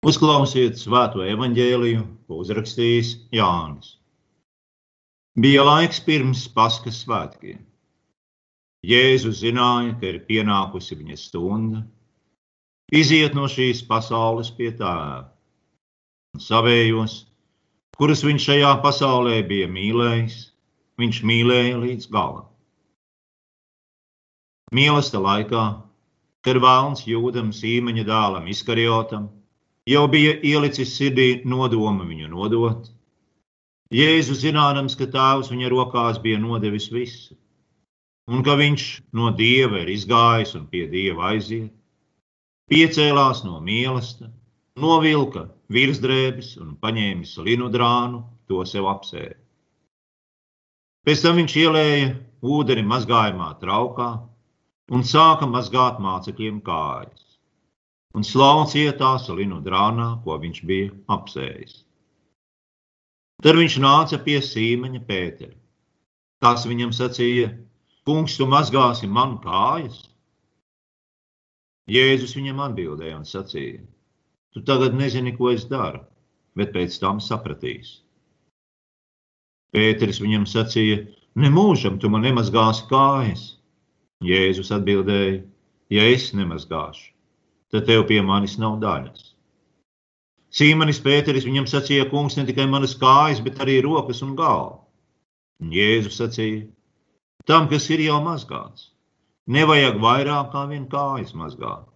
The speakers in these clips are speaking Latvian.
Uzklausiet svēto evaņģēliju, ko uzrakstījis Jānis. Bija laiks pirms Paskas svētkiem. Jēzus zināja, ka ir pienākusi viņa stunda, iziet no šīs pasaules pie tēva. Savējos, kurus viņš šajā pasaulē bija mīlējis, viņš mīlēja līdz galam. Mīlesta laikā, kad vēlns jūdam sīmeņa dēlam izkarjotam, jau bija ielicis sirdī nodomu viņu nodot. Jēzus zinādams, ka tēvs viņa rokās bija nodevis visu, un ka viņš no dieva ir izgājis un pie dieva aiziet, piecēlās no mīlestības, novilka virsdrēbes un paņēmis linu drānu, to sev apsēja. Pēc tam viņš ielēja ūdeni mazgājumā traukā un sāka mazgāt mācekļiem kājas un slaucīja tās linu drānā, ko viņš bija apsējis. Tad viņš nāca pie sīmeņa Pētera. Tas viņam sacīja: Kungs, tu mazgāsi man kājas? Jēzus viņam atbildēja un sacīja: Tu tagad nezini, ko es daru, bet pēc tam sapratīsi. Pēters viņam sacīja: Nemūžam tu man nemazgāsi kājas. Jēzus atbildēja: Ja es nemazgāšu, tad tev pie manis nav daļas. Sīmanis Pēteris viņam sacīja, kungs, ne tikai manas kājas, bet arī rokas un galvu. Un Jēzus sacīja, tam, kas ir jau mazgāts, nevajag vairāk kā vien kājas mazgāt,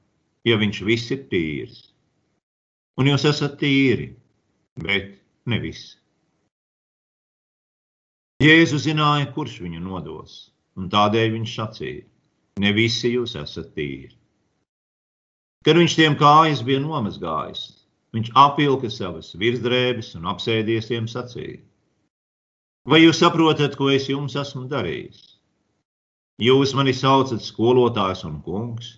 ja viņš viss ir tīrs. Un jūs esat tīri, bet ne visi. Jēzus zināja, kurš viņu nodos, un tādēļ viņš sacīja, ne visi jūs esat tīri. Kad viņš tiem kājas bija nomazgājis, viņš apvilka savas virsdrēbes un apsēdies tiem sacīja: Vai jūs saprotat, ko es jums esmu darījis? Jūs mani saucat skolotājs un kungs,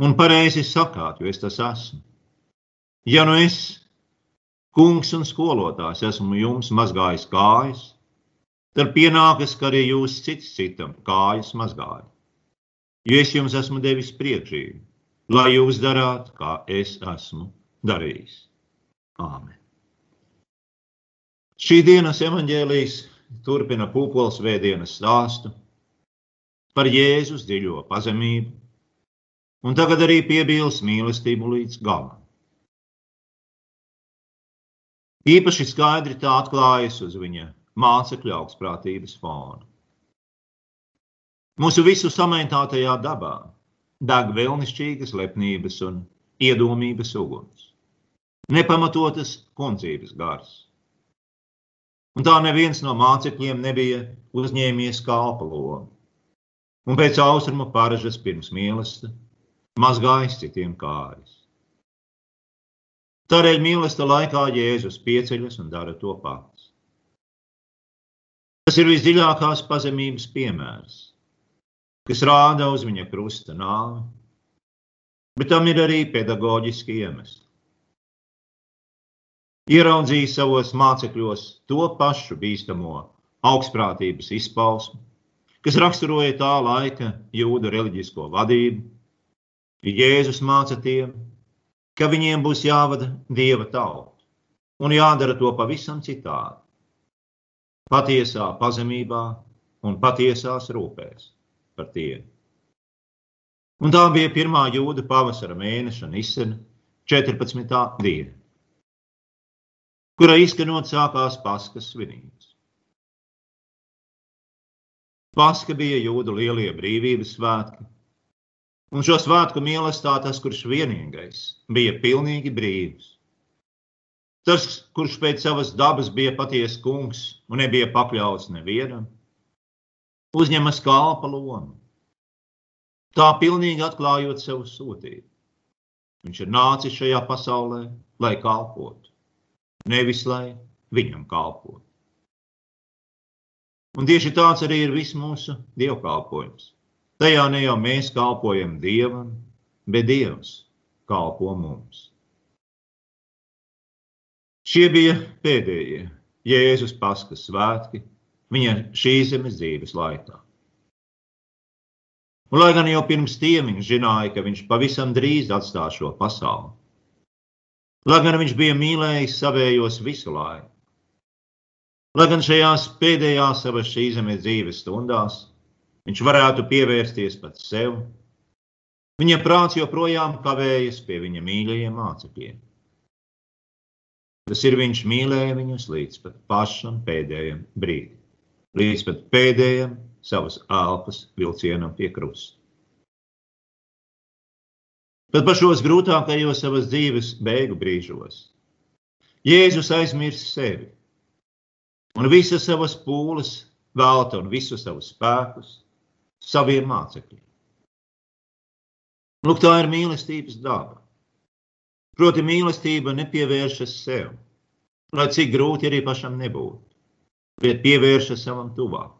un pareizi sakāt, jo es tas esmu. Ja nu es, kungs un skolotājs, esmu jums mazgājis kājas, tad pienākas, ka arī jūs cits citam kājas mazgājat. Jo es jums esmu devis priekšību lai jūs darāt, kā es esmu darījis. Āmen. Šī dienas evaņģēlijas turpina pūpoles vēdienas stāstu par Jēzus dziļo pazemību, un tagad arī piebīles mīlestību līdz galam. Īpaši skaidri tā atklājas uz viņa mācekļu augstprātības fona. Mūsu visu samaitātajā dabā deg vēlnišķīgas lepnības un iedomības uguns, nepamatotas kundzības gars. Un tā neviens no mācekļiem nebija uzņēmies kalpa lomu, un pēc austrumu paražas pirms mīlestības mazgājis citiem kājas. Tādēļ mīlestības laikā Jēzus pieceļas un dara to pats. Tas ir visdziļākās pazemības piemērs kas rāda uz viņa krusta nāvi, bet tam ir arī pedagoģiski iemesli. Ieraudzīja savos mācekļos to pašu bīstamo augstprātības izpausmu, kas raksturoja tā laika jūdu reliģisko vadību. Jēzus māca tiem, ka viņiem būs jāvada dieva tauta un jādara to pavisam citādi. Patiesā pazemībā un patiesās rūpēs par tiem. Un tā bija pirmā jūda pavasara mēneša nisena, 14. diena, kura izskanot sākās Paskas svinības. Paska bija jūdu lielie brīvības svētki, un šo svētku mīlestā tas, kurš vienīgais bija pilnīgi brīvs. Tas, kurš pēc savas dabas bija patiesa kungs un nebija pakļauts nevienam, uzņemas kalpa lomu. Tā pilnīgi atklājot sev sūtību. Viņš ir nācis šajā pasaulē, lai kalpotu, nevis lai viņam kalpotu. Un tieši tāds arī ir viss mūsu dievkalpojums. Tajā ne jau mēs kalpojam Dievam, bet Dievs kalpo mums. Šie bija pēdējie Jēzus paskas svētki, viņa šīs zemes dzīves laikā. Un, lai gan jau pirms tiem viņš zināja, ka viņš pavisam drīz atstās šo pasauli, Lai gan viņš bija mīlējis savējos visu laiku. Lai gan šajās pēdējās savas šīs zemes dzīves stundās viņš varētu pievērsties pats sev, viņa prāts joprojām kavējas pie viņa mīļajiem mācekļiem. Tas ir viņš mīlēja viņus līdz pat pašam pēdējiem brīdim, līdz pat pēdējiem savas elpas vilcienam pie krusta. Pat pašos grūtākajos savas dzīves beigu brīžos Jēzus aizmirst sevi un visas savas pūles velta un visus savus spēkus saviem mācekļiem. Lūk, tā ir mīlestības daba. Proti, mīlestība nepievēršas sev, lai cik grūti arī pašam nebūtu, bet pievēršas savam tuvāk.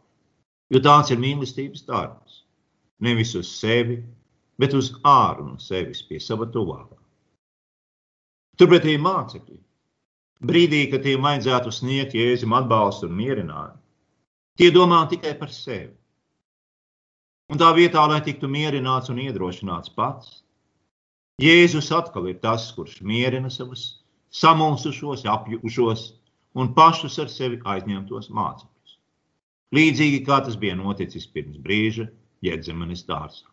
Jo tāds ir mīlestības darbs. Nevis uz sevi, bet uz āru no sevis pie sava tuvākā. Turpretī mācekļi, brīdī, kad tiem vajadzētu sniegt jēzum atbalstu un mierinājumu, tie domā tikai par sevi. Un tā vietā, lai tiktu mierināts un iedrošināts pats, Jēzus atkal ir tas, kurš mierina savus samulsušos, apjukušos un pašus ar sevi aizņemtos mācekļus. Līdzīgi kā tas bija noticis pirms brīža Jēdzemanis dārzā.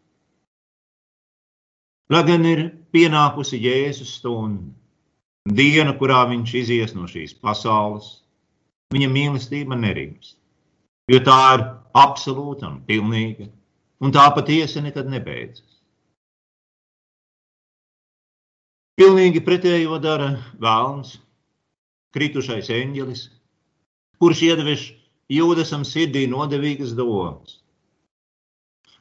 Lai gan ir pienākusi Jēzus stunda, diena, kurā viņš izies no šīs pasaules, viņa mīlestība nerimst, jo tā ir absolūta un pilnīga, un tā patiesi nekad nebeidzas. Pilnīgi pretējo dara vēlns, kritušais eņģelis, kurš iedvež jūdasam sirdī nodevīgas domas.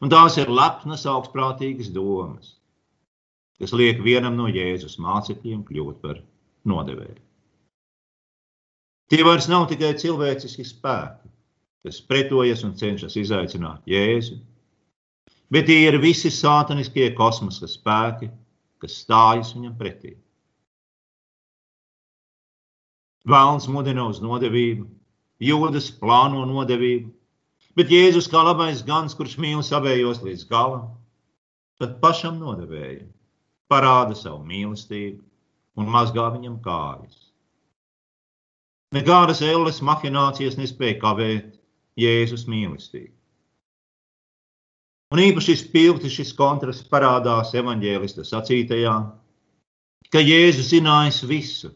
Un tās ir lepnas, augstprātīgas domas, kas liek vienam no Jēzus mācekļiem kļūt par nodevēju. Tie vairs nav tikai cilvēciski spēki, kas pretojas un cenšas izaicināt Jēzu, bet tie ir visi sātaniskie kosmosa spēki, kas stājas viņam pretī. Vēlns mudina uz nodevību, jūdas plāno nodevību, bet Jēzus kā labais gans, kurš mīl savējos līdz galam, tad pašam nodevēja, parāda savu mīlestību un mazgā viņam kājas. Nekādas elles mahinācijas nespēja kavēt Jēzus mīlestību. Un īpaši spilgti šis kontrasts parādās evaņģēlista sacītajā, ka Jēzus zinājis visu,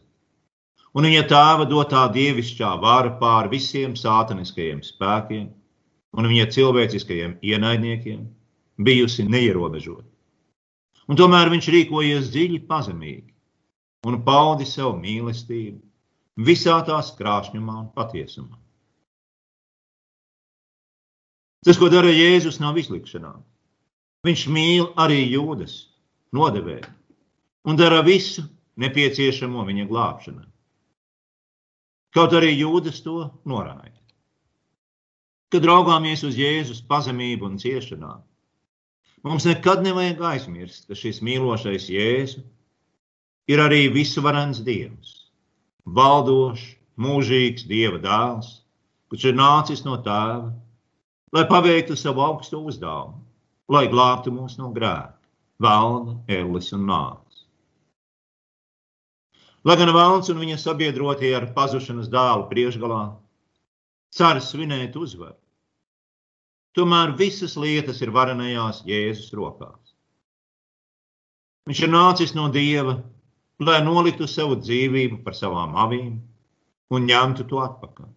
un viņa tēva dotā dievišķā vara pār visiem sātaniskajiem spēkiem un viņa cilvēciskajiem ienaidniekiem bijusi neierobežota. Un tomēr viņš rīkojies dziļi pazemīgi un paudi savu mīlestību visā tās krāšņumā un patiesumā. Tas, ko dara Jēzus, nav izlikšanā. Viņš mīl arī jūdas, nodevēju, un dara visu nepieciešamo viņa glābšanai. Kaut arī jūdas to noraida. Kad raugāmies uz Jēzus pazemību un ciešanām, mums nekad nevajag aizmirst, ka šis mīlošais Jēzus ir arī visuvarens Dievs, valdošs, mūžīgs Dieva dēls, kurš ir nācis no tēva lai paveiktu savu augsto uzdevumu, lai glābtu mūs no grēka, vēlna, ēles un nāves. Lai gan vēlns un viņa sabiedrotie ar pazušanas dēlu priekšgalā cer svinēt uzvaru, tomēr visas lietas ir varenajās Jēzus rokās. Viņš ir nācis no Dieva, lai noliktu savu dzīvību par savām avīm un ņemtu to atpakaļ.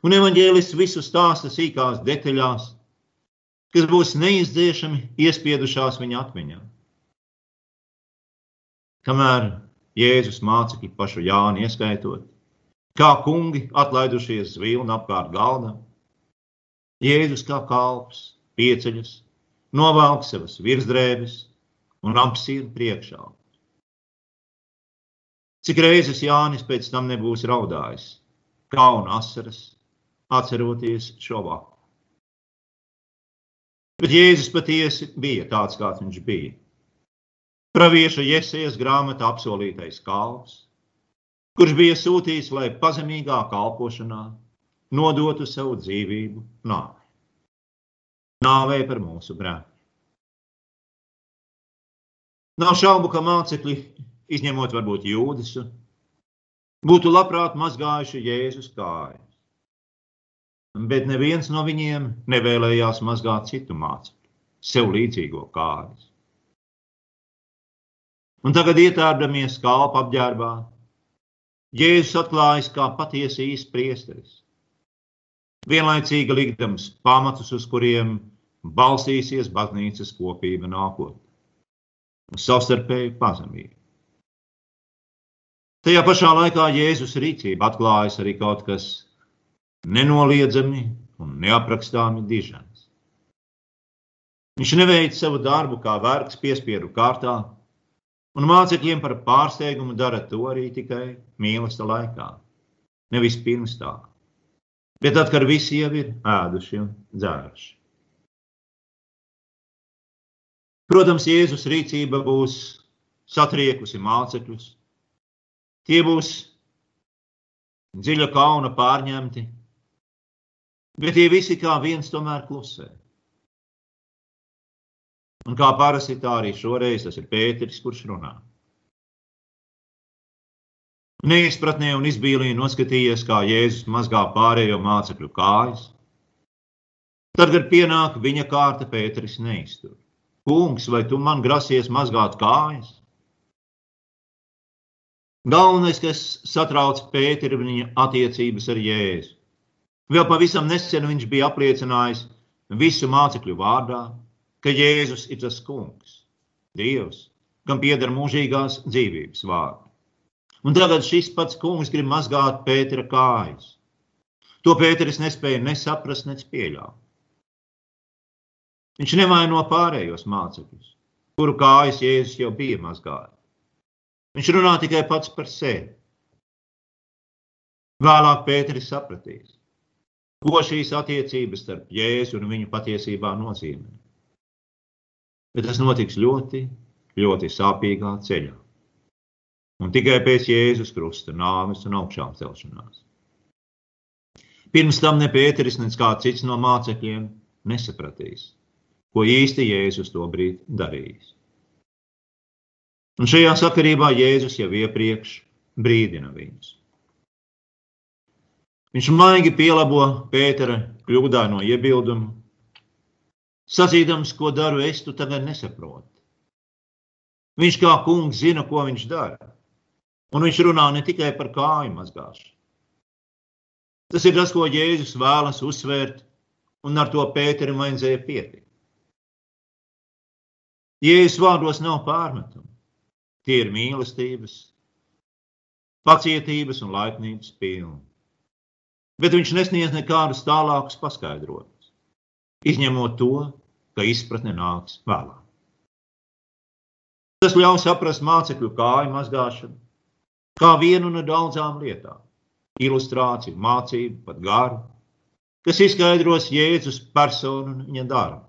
Un evanģēlis visu stāsta sīkās detaļās, kas būs neizdziešami iespiedušās viņa atmiņā. Kamēr Jēzus mācekļi pašu Jāni ieskaitot, kā kungi atlaidušies zvilni apkārt galdam, Jēzus kā kalps pieceļas, novelk savas virsdrēbes un apsīra priekšā. Cik reizes Jānis pēc tam nebūs raudājis, kauna asaras, atceroties šo vakaru. Bet Jēzus patiesi bija tāds, kāds viņš bija. Pravieša Jēzus grāmatā apsolītais kalps, kurš bija sūtījis, lai pazemīgā kalpošanā nodotu savu dzīvību nāvei. Nāvei par mūsu grēku. Nav šaubu, ka mācekļi izņemot varbūt jūdas, būtu labprāt mazgājuši Jēzus kājas. Bet neviens no viņiem nevēlējās mazgāt citu mācekli, sev līdzīgo kājas. Un tagad, ietērdamies kalpa apģērbā, Jēzus atklājas kā patiesi īsts priesteris. Vienlaicīgi likdams pamatus, uz kuriem balstīsies baznīcas kopība nākotnē, uz savstarpēju pazemību. Tajā pašā laikā Jēzus rīcība atklājas arī kaut kas nenoliedzami un neaprakstāmi dižens. Viņš neveic savu darbu kā vergs piespiedu kārtā, un mācekļiem par pārsteigumu dara to arī tikai mīlestības laikā, nevis pirms tā. Bet tad, kad visi jau ir ēduši un dzēruši. Protams, Jēzus rīcība būs satriekusi mācekļus. Tie būs dziļa kauna pārņemti, bet tie visi kā viens tomēr klusē. Un kā parasti tā arī šoreiz tas ir Pēteris, kurš runā. Neizpratnē un izbīlī noskatījies, kā Jēzus mazgā pārējo mācekļu kājas. Tad, kad pienāk viņa kārta, Pēteris neiztur. Kungs, vai tu man grasies mazgāt kājas? Galvenais, kas satrauc Pēteri, ir viņa attiecības ar Jēzu. Vēl pavisam nesen viņš bija apliecinājis visu mācekļu vārdā, ka Jēzus ir tas kungs, Dievs, kam pieder mūžīgās dzīvības vārdi. Un tagad šis pats kungs grib mazgāt Pētera kājas. To Pēteris nespēja ne saprast, ne pieļaut. Viņš nevaino pārējos mācekļus, kuru kājas Jēzus jau bija mazgājis. Viņš runā tikai pats par sevi. Vēlāk Pēteris sapratīs, ko šīs attiecības starp Jēzu un viņu patiesībā nozīmē. Bet tas notiks ļoti, ļoti sāpīgā ceļā. Un tikai pēc Jēzus krusta, nāves un augšām celšanās. Pirms tam ne Pēteris, ne kāds cits no mācekļiem nesapratīs, ko īsti Jēzus to brīdi darījis. Un šajā sakarībā Jēzus jau iepriekš brīdina viņus. Viņš maigi pielabo Pētera kļūdaino iebildumu, sacīdams, ko daru es, tu tagad nesaproti. Viņš kā kungs zina, ko viņš dara. Un viņš runā ne tikai par kāju mazgāšanu. Tas ir tas, ko Jēzus vēlas uzsvērt, un ar to Pēterim vajadzēja pietikt. Jēzus vārdos nav pārmetumu. Tie ir mīlestības, pacietības un laipnības pilni. Bet viņš nesniedz nekādus tālākus paskaidrojumus, izņemot to, ka izpratne nāks vēlāk. Tas ļauj saprast mācekļu kāju mazgāšanu kā vienu no daudzām lietām, ilustrāciju, mācību, pat garu, kas izskaidros Jēzus personu un viņa darbu.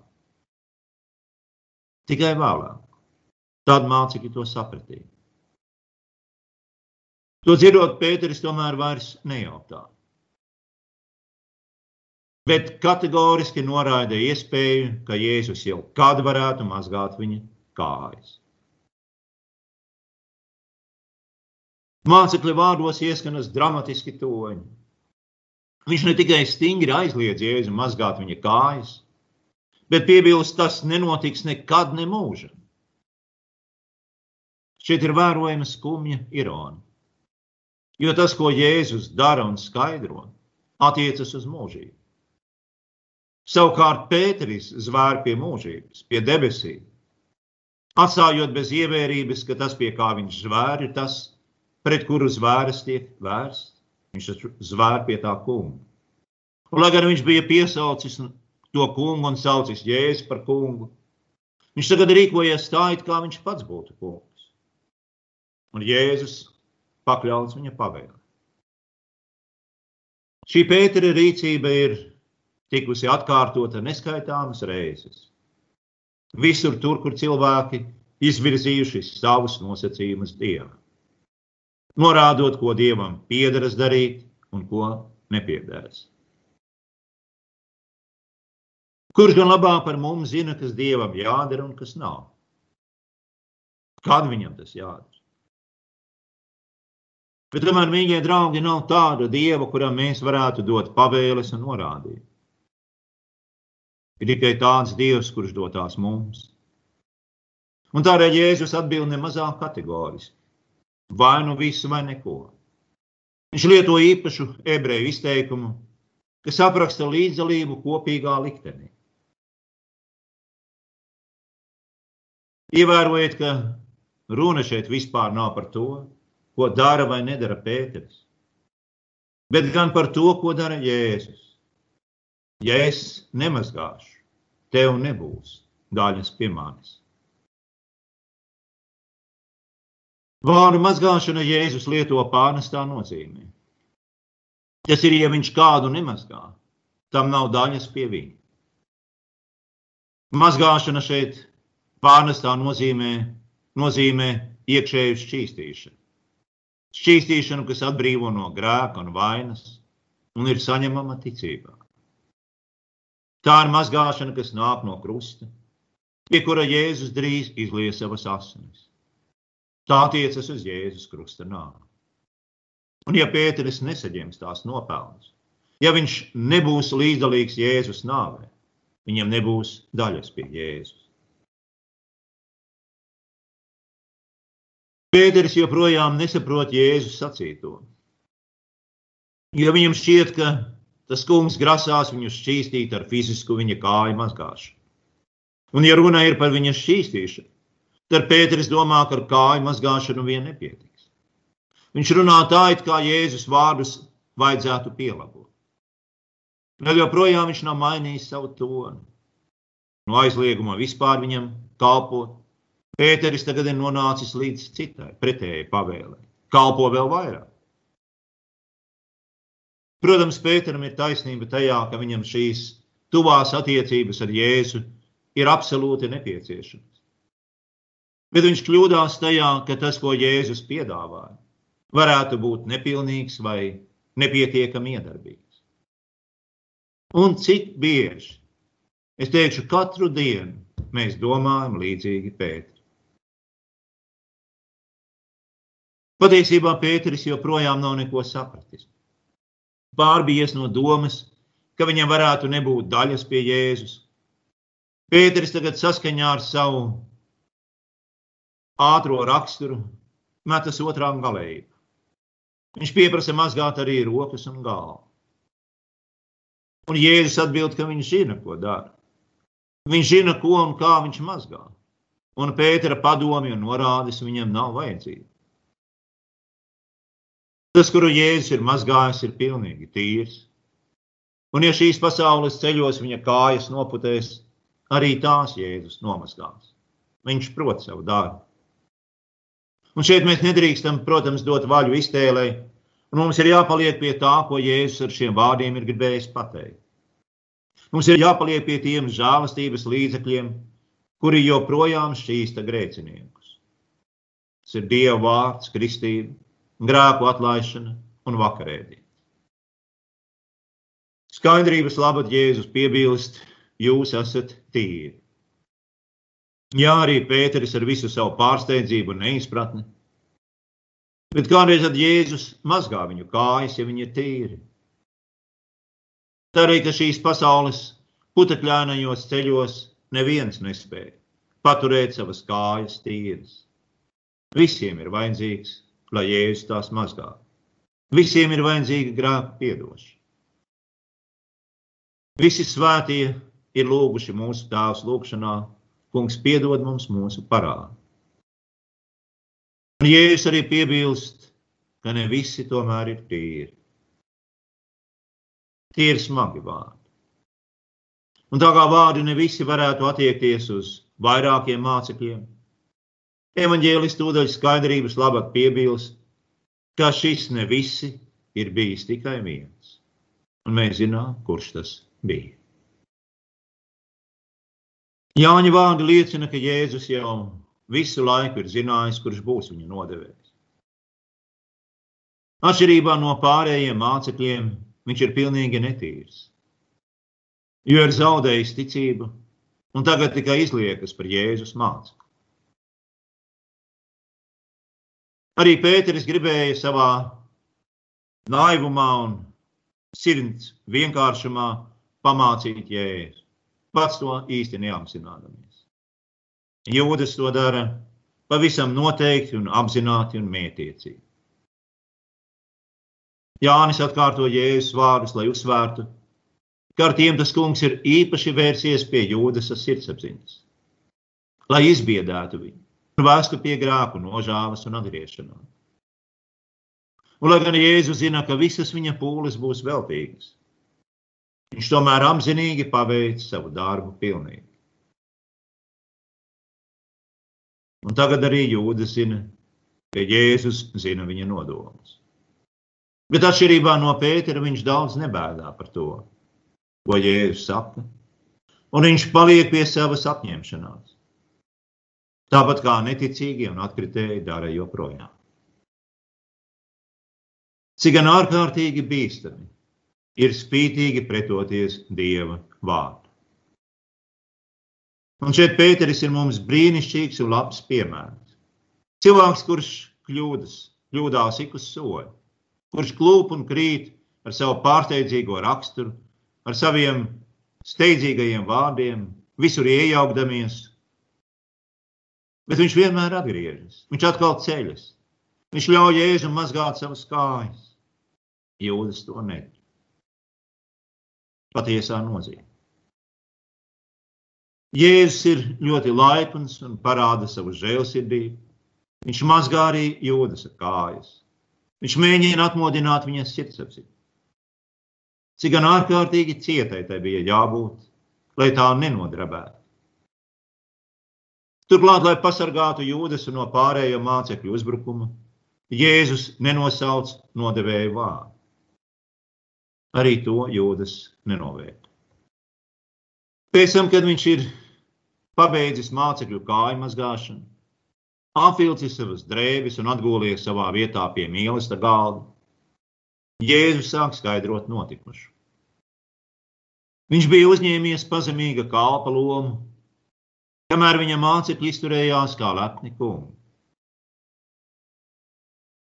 Tikai vēlāk. Tad mācekļi to sapratīja. To dzirdot, Pēteris tomēr vairs nejautā bet kategoriski noraida iespēju, ka Jēzus jau kādu varētu mazgāt viņa kājas. Mācekļa vārdos ieskanas dramatiski toņi. Viņš ne tikai stingri aizliedz Jēzu mazgāt viņa kājas, bet piebilst, tas nenotiks nekad, ne mūžā. Šeit ir vērojama skumja ironija. Jo tas, ko Jēzus dara un skaidro, attiecas uz mūžību. Savukārt Pēteris zvēr pie mūžības, pie debesīm. Atstājot bez ievērības, ka tas, pie kā viņš zvēr, ir tas, pret kuru zvērs tiek vērsts. Viņš zvēr pie tā kunga. Un, lai gan viņš bija piesaucis to kungu un saucis Jēzu par kungu, viņš tagad rīkojas tā, it kā viņš pats būtu kungs. Un Jēzus pakļauts viņa pavēlē. Šī Pētera rīcība ir tikusi atkārtota neskaitāmas reizes. Visur tur, kur cilvēki izvirzījuši savus nosacījumus Dievam, norādot, ko Dievam piederas darīt un ko nepiederas. Kurš gan labāk par mums zina, kas Dievam jādara un kas nav? Kad viņam tas jādara? Bet tomēr, mīļie draugi, nav tāda dieva, kuram mēs varētu dot pavēles un norādīt. Ir tikai tāds dievs, kurš dotās mums. Un tādēļ Jēzus atbild nemazāk kategoriski. Vai nu visu, vai neko. Viņš lieto īpašu ebreju izteikumu, kas apraksta līdzdalību kopīgā liktenī. Ievērojiet, ka runa šeit vispār nav par to, ko dara vai nedara Pēters, bet gan par to, ko dara Jēzus. Ja es nemazgāšu, tev nebūs daļas pie manis. Vārdu mazgāšana Jēzus lieto pārnestā nozīmē. Tas ir, ja viņš kādu nemazgā, tam nav daļas pie viņa. Mazgāšana šeit pārnestā nozīmē, nozīmē iekšēju šķīstīšanu. Šķīstīšanu, kas atbrīvo no grēka un vainas un ir saņemama ticībā. Tā ir mazgāšana, kas nāk no krusta, pie kura Jēzus drīz izlies savas asinis. Tā attiecas uz Jēzus krusta nāvi. Un ja Pēteris nesaņems tās nopelnus, ja viņš nebūs līdzdalīgs Jēzus nāvē, viņam nebūs daļas pie Jēzus. Pēteris joprojām nesaprot Jēzus sacīto. Jo viņam šķiet, ka tas kungs grasās viņu šķīstīt ar fizisku viņa kāju mazgāšanu. Un, ja runa ir par viņa šķīstīšanu, Tad Pēters domā, ka ar kāju mazgāšanu vien nepietiks. Viņš runā tā, it kā Jēzus vārdus vajadzētu pielabot. Vēl joprojām viņš nav mainījis savu tonu. No aizlieguma vispār viņam kalpot. Pēteris tagad ir nonācis līdz citai, pretējai pavēlei. Kalpo vēl vairāk. Protams, Pēteram ir taisnība tajā, ka viņam šīs tuvās attiecības ar Jēzu ir absolūti nepieciešamas. Bet viņš kļūdās tajā, ka tas, ko Jēzus piedāvāja, varētu būt nepilnīgs vai nepietiekami iedarbīgs. Un cik bieži, es teikšu, katru dienu mēs domājam līdzīgi Pēterim. Patiesībā Pēteris joprojām nav neko sapratis. Pārbies no domas, ka viņam varētu nebūt daļas pie Jēzus. Pēteris tagad saskaņā ar savu ātrā raksturu, metas otrām galējībā. Viņš pieprasa mazgāt arī rokas un galvu. Un Jēzus atbild, ka viņš zina, ko dara. Viņš zina, ko un kā viņš mazgā. Un Pētera padomi un norādes viņam nav vajadzīga. Tas, kuru Jēzus ir mazgājis, ir pilnīgi tīrs. Un, ja šīs pasaules ceļos viņa kājas noputēs, arī tās Jēzus nomazgās. Viņš prot savu darbu. Un šeit mēs nedrīkstam, protams, dot vaļu iztēlei, un mums ir jāpaliek pie tā, ko Jēzus ar šiem vārdiem ir gribējis pateikt. Mums ir jāpaliek pie tiem žēlastības līdzekļiem, kuri joprojām šķīsta grēciniekus. Tas ir Dieva vārds, kristība, grēku atlaišana un vakarēdība. Skaidrības labad Jēzus piebilst, jūs esat tīri. Jā, arī Pēteris ar visu savu pārsteidzību un neizpratni. Bet kādreiz Jēzus mazgā viņu kājas, ja viņi ir tīri. Tā arī, ka šīs pasaules putekļainajos ceļos neviens nespēja paturēt savas kājas tīras. Visiem ir vajadzīgs, lai Jēzus tās mazgā. Visiem ir vajadzīga grāmatu piedošana. Visi svētie ir lūguši mūsu tēvs lūgšanā, Kungs piedod mums mūsu parādu. Un Jēzus arī piebilst, ka ne visi tomēr ir tīri. Tie ir smagi vārdi. Un tā kā vārdi ne visi varētu attiekties uz vairākiem mācekļiem, evaņģēlis tūdaļ skaidrības labāk piebilst, ka šis ne visi ir bijis tikai viens. Un mēs zinām, kurš tas bija. Jāņa vārdi liecina, ka Jēzus jau visu laiku ir zinājis, kurš būs viņa nodevējs. Atšķirībā no pārējiem mācekļiem, viņš ir pilnīgi netīrs. Jo ir zaudējis ticību un tagad tikai izliekas par Jēzus mācekli. Arī Pēteris gribēja savā naivumā un sirds vienkāršumā pamācīt jēzu. Pats to īsti neapzināmies. Jūdas to dara pavisam noteikti un apzināti un mētiecīgi. Jānis atkārto Jēzus vārdus, lai uzsvērtu, ka ar tiem tas kungs ir īpaši vērsies pie jūdas sirdsapziņas, lai izbiedētu viņu vēstu pie grāku nožāvas un atgriešanās. Un, lai gan Jēzus zina, ka visas viņa pūles būs veltīgas, viņš tomēr apzinīgi paveic savu darbu pilnīgi. Un tagad arī jūdas zina, ka Jēzus zina viņa nodomus. Bet atšķirībā no Pētera viņš daudz nebēdā par to, ko Jēzus saka, un viņš paliek pie savas apņemšanās. Tāpat kā neticīgie un atkritēji dara joprojām. Cik gan ārkārtīgi bīstami ir spītīgi pretoties Dieva vārdu. Un šeit Pēteris ir mums brīnišķīgs un labs piemērs. Cilvēks, kurš kļūdas, kļūdās ik uz soļa, kurš klūp un krīt ar savu pārsteidzīgo raksturu, ar saviem steidzīgajiem vārdiem, visur iejaukdamies. Bet viņš vienmēr atgriežas, viņš atkal ceļas. Viņš ļauj jēzum mazgāt savas kājas. Jūdas to nedara. Patiesā nozīme. Jēzus ir ļoti laipns un parāda savu žēlsirdību. Viņš mazgā arī jūdas kājas. Viņš mēģina atmodināt viņas sirdsapziņu. Cik gan ārkārtīgi cietai tai bija jābūt, lai tā nenodrabētu. Turklāt, lai pasargātu jūdas no pārējo mācekļu uzbrukuma, Jēzus nenosauc nodevēju vārdu. Arī to jūdas nenovērta. Pēc tam, kad viņš ir pabeidzis mācekļu kāju mazgāšanu, apvilcis savas drēbes un atgūlies savā vietā pie mīlestības galda, Jēzus sāk skaidrot notikušu. Viņš bija uzņēmies pazemīga kalpa lomu, kamēr viņa mācekļi izturējās kā lepni kungi.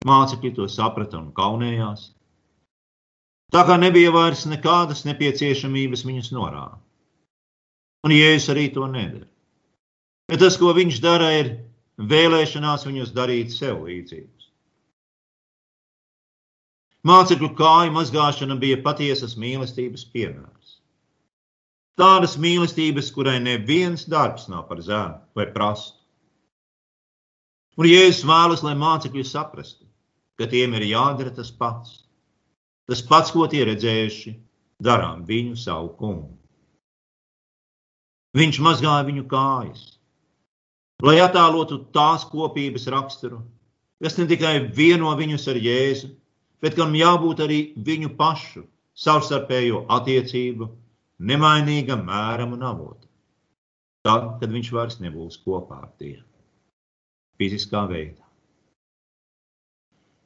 Mācekļi to saprata un kaunējās. Tā kā nebija vairs nekādas nepieciešamības viņus norādīt. Un Jēzus arī to nedara. Bet tas, ko viņš dara, ir vēlēšanās viņus darīt sev līdzīgus. Mācekļu kāju mazgāšana bija patiesas mīlestības piemērs. Tādas mīlestības, kurai neviens darbs nav par zemu vai prastu. Un Jēzus vēlas, lai mācekļi saprastu, ka tiem ir jādara tas pats. Tas pats, ko tie redzējuši, darām viņu savu kungu. Viņš mazgāja viņu kājas, lai attēlotu tās kopības raksturu, kas ne tikai vieno viņus ar Jēzu, bet kam jābūt arī viņu pašu savstarpējo attiecību nemainīgam mēram un avotam. Tad, kad viņš vairs nebūs kopā ar tiem fiziskā veidā.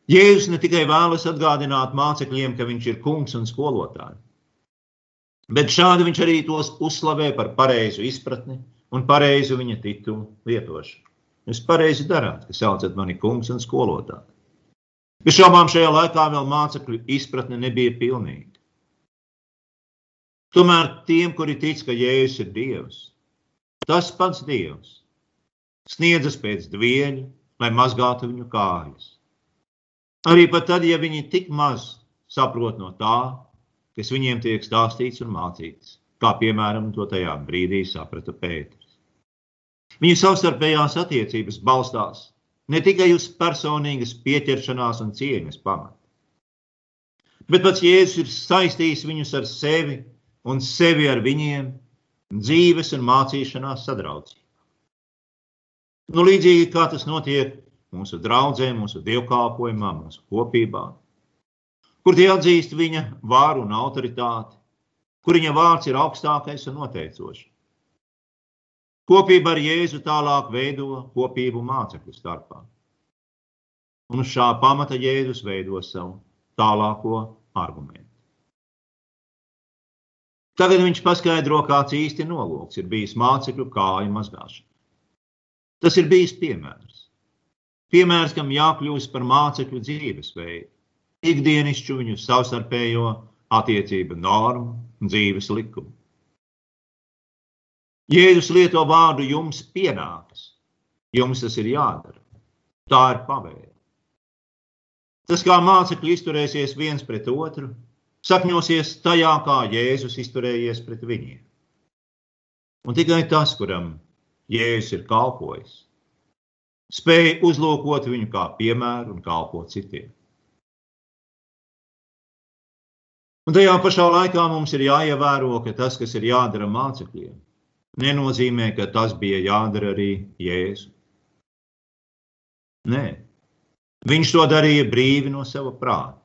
Jēzus ne tikai vēlas atgādināt mācekļiem, ka viņš ir kungs un skolotājs, bet šādi viņš arī tos uzslavē par pareizu izpratni un pareizu viņa titulu lietošanu. Jūs pareizi darāt, ka saucat mani kungs un skolotāju. Bez šaubām šajā laikā vēl mācekļu izpratne nebija pilnīga. Tomēr tiem, kuri tic, ka Jēzus ir Dievs, tas pats Dievs sniedzas pēc dvieļa, lai mazgātu viņu kājas. Arī pat tad, ja viņi tik maz saprot no tā, kas viņiem tiek stāstīts un mācīts, kā piemēram to tajā brīdī saprata Pēters. Viņu savstarpējās attiecības balstās ne tikai uz personīgas pieķeršanās un cieņas pamatu, bet pats Jēzus ir saistījis viņus ar sevi un sevi ar viņiem dzīves un mācīšanās sadraudzībā. Nu, līdzīgi kā tas notiek mūsu draudzē, mūsu dievkalpojumā, mūsu kopībā, kur tie atzīst viņa vāru un autoritāti, kur viņa vārds ir augstākais un noteicošs. Kopība ar Jēzu tālāk veido kopību mācekļu starpā. Un uz šā pamata Jēzus veido savu tālāko argumentu. Tagad viņš paskaidro, kāds īsti nolūks ir bijis mācekļu kāju mazgāšana. Tas ir bijis piemērs. Piemērs, kam jākļūst par mācekļu dzīvesveidu, ikdienišķu viņu savstarpējo attiecību normu un dzīves likumu. Jēzus lieto vārdu jums pienākas. Jums tas ir jādara. Tā ir pavēle. Tas, kā mācekļi izturēsies viens pret otru, sakņosies tajā, kā Jēzus izturējies pret viņiem. Un tikai tas, kuram Jēzus ir kalpojis, spēja uzlūkot viņu kā piemēru un kalpot citiem. Un tajā pašā laikā mums ir jāievēro, ka tas, kas ir jādara mācekļiem, nenozīmē, ka tas bija jādara arī Jēzu. Nē, viņš to darīja brīvi no sava prāta,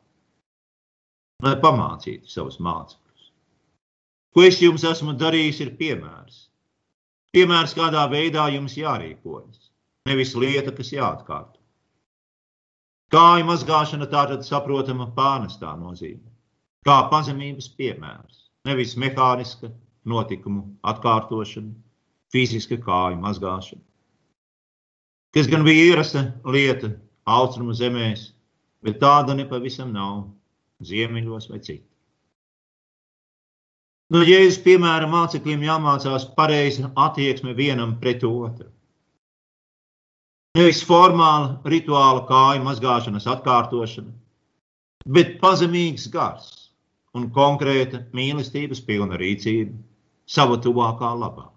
lai pamācītu savus mācekļus. Ko es jums esmu darījis, ir piemērs. Piemērs, kādā veidā jums jārīkojas, nevis lieta, kas jāatkārto. Kāju mazgāšana tātad saprotama pārnestā nozīmē kā pazemības piemērs, nevis mehāniska notikumu atkārtošana, fiziska kāju mazgāšana. Kas gan bija ierasta lieta austrumu zemēs, bet tāda nepavisam nav ziemeļos vai citur. No Jēzus piemēra mācekļiem jāmācās pareiza attieksme vienam pret otru. Nevis formāla rituāla kāju mazgāšanas atkārtošana, bet pazemīgs gars, un konkrēta mīlestības pilna rīcība sava tuvākā labā.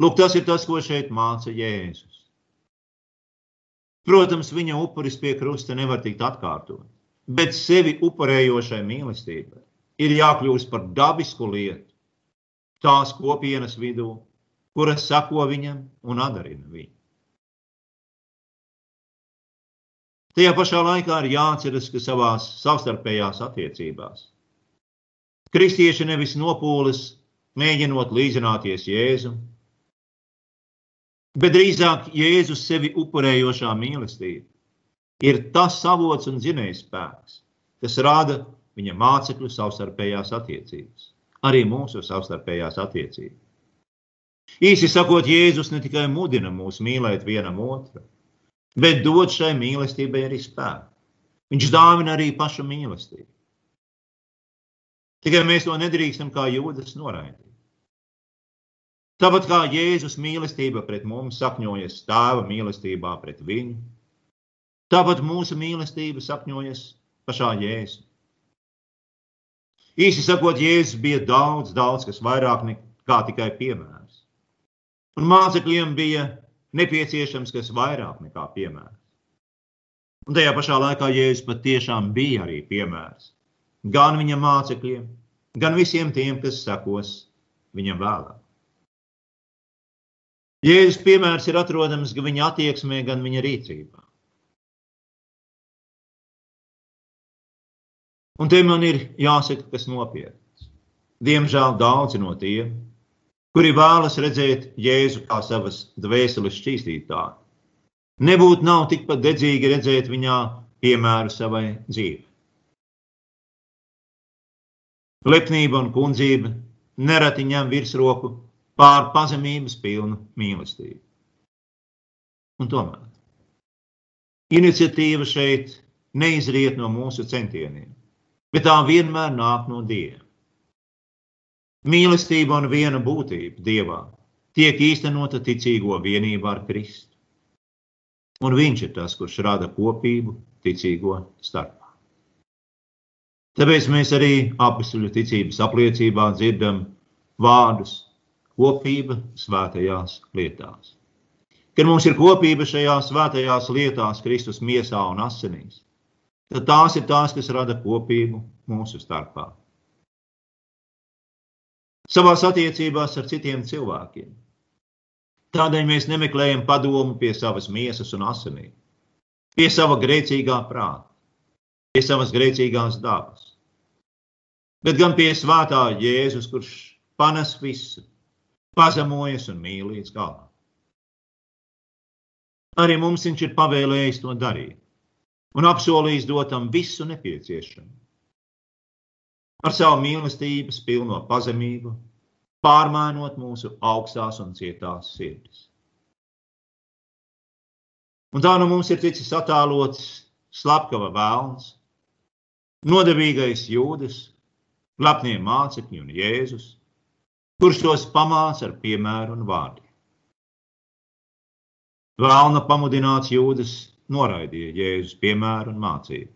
Lūk, tas ir tas, ko šeit māca Jēzus. Protams, viņa upuris pie krusta nevar tikt atkārtot, bet sevi upurējošai mīlestībai ir jākļūst par dabisku lietu tās kopienas vidū, kuras sako viņam un adarina viņu. Tajā pašā laikā ir jāatceras, ka savās savstarpējās attiecībās kristieši nevis nopūlis, mēģinot līdzināties Jēzum, bet drīzāk Jēzus sevi upurējošā mīlestība ir tas avots un dzinējs spēks, kas rada viņa mācekļu savstarpējās attiecības, arī mūsu savstarpējās attiecības. Īsi sakot, Jēzus ne tikai mudina mūs mīlēt vienam otru, bet dod šai mīlestībai arī spēku. Viņš dāvina arī pašu mīlestību. Tikai mēs to nedrīkstam kā jūdas noraidīt. Tāpat kā Jēzus mīlestība pret mums sakņojas tēva mīlestībā pret viņu, tāpat mūsu mīlestība sakņojas pašā Jēzu. Īsi sakot, Jēzus bija daudz, daudz kas vairāk nekā tikai piemērs. Un mācekļiem bija nepieciešams kas vairāk nekā piemērs. Un tajā pašā laikā Jēzus patiešām bija arī piemērs gan viņa mācekļiem, gan visiem tiem, kas sekos viņam vēlāk. Jēzus piemērs ir atrodams gan viņa attieksmē, gan viņa rīcībā. Un te man ir jāsaka, kas nopietns. Diemžēl daudzi no tiem, kuri vēlas redzēt Jēzu kā savas dvēseles šķīstītāju. Nebūtu nav tikpat dedzīgi redzēt viņā piemēru savai dzīvei. Lepnība un kundzība nereti ņem virsroku pār pazemības pilnu mīlestību. Un tomēr iniciatīva šeit neizriet no mūsu centieniem, bet tā vienmēr nāk no Dieva. Mīlestība un viena būtība Dievā tiek īstenota ticīgo vienībā ar Kristu. Un Viņš ir tas, kurš rada kopību ticīgo starpā. Tāpēc mēs arī apstuļu ticības apliecībā dzirdam vārdus kopība svētajās lietās. Kad mums ir kopība šajās svētajās lietās, Kristus miesā un asinīs, tad tās ir tās, kas rada kopību mūsu starpā savās attiecībās ar citiem cilvēkiem. Tādēļ mēs nemeklējam padomu pie savas miesas un asinīm, pie sava grēcīgā prāta, pie savas grēcīgās dabas, bet gan pie svētā Jēzus, kurš panes visu, pazemojas un mīl līdz galam. Arī mums viņš ir pavēlējis to darīt un apsolījis dotam visu nepieciešamo ar savu mīlestības pilno pazemību, pārmainot mūsu augstās un cietās sirdis. Un tā nu mums ir ticis attēlots slepkava vēlns, nodevīgais jūdas, lepnie mācekļi un Jēzus, kurš tos pamāca ar piemēru un vārdiem. Vēlna pamudināts jūdas noraidīja Jēzus piemēru un mācību.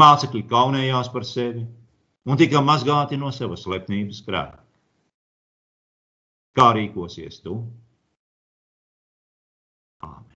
Mācekļi kaunējās par sevi un tika mazgāti no savas lepnības grēka. Kā rīkosies tu? Āmen!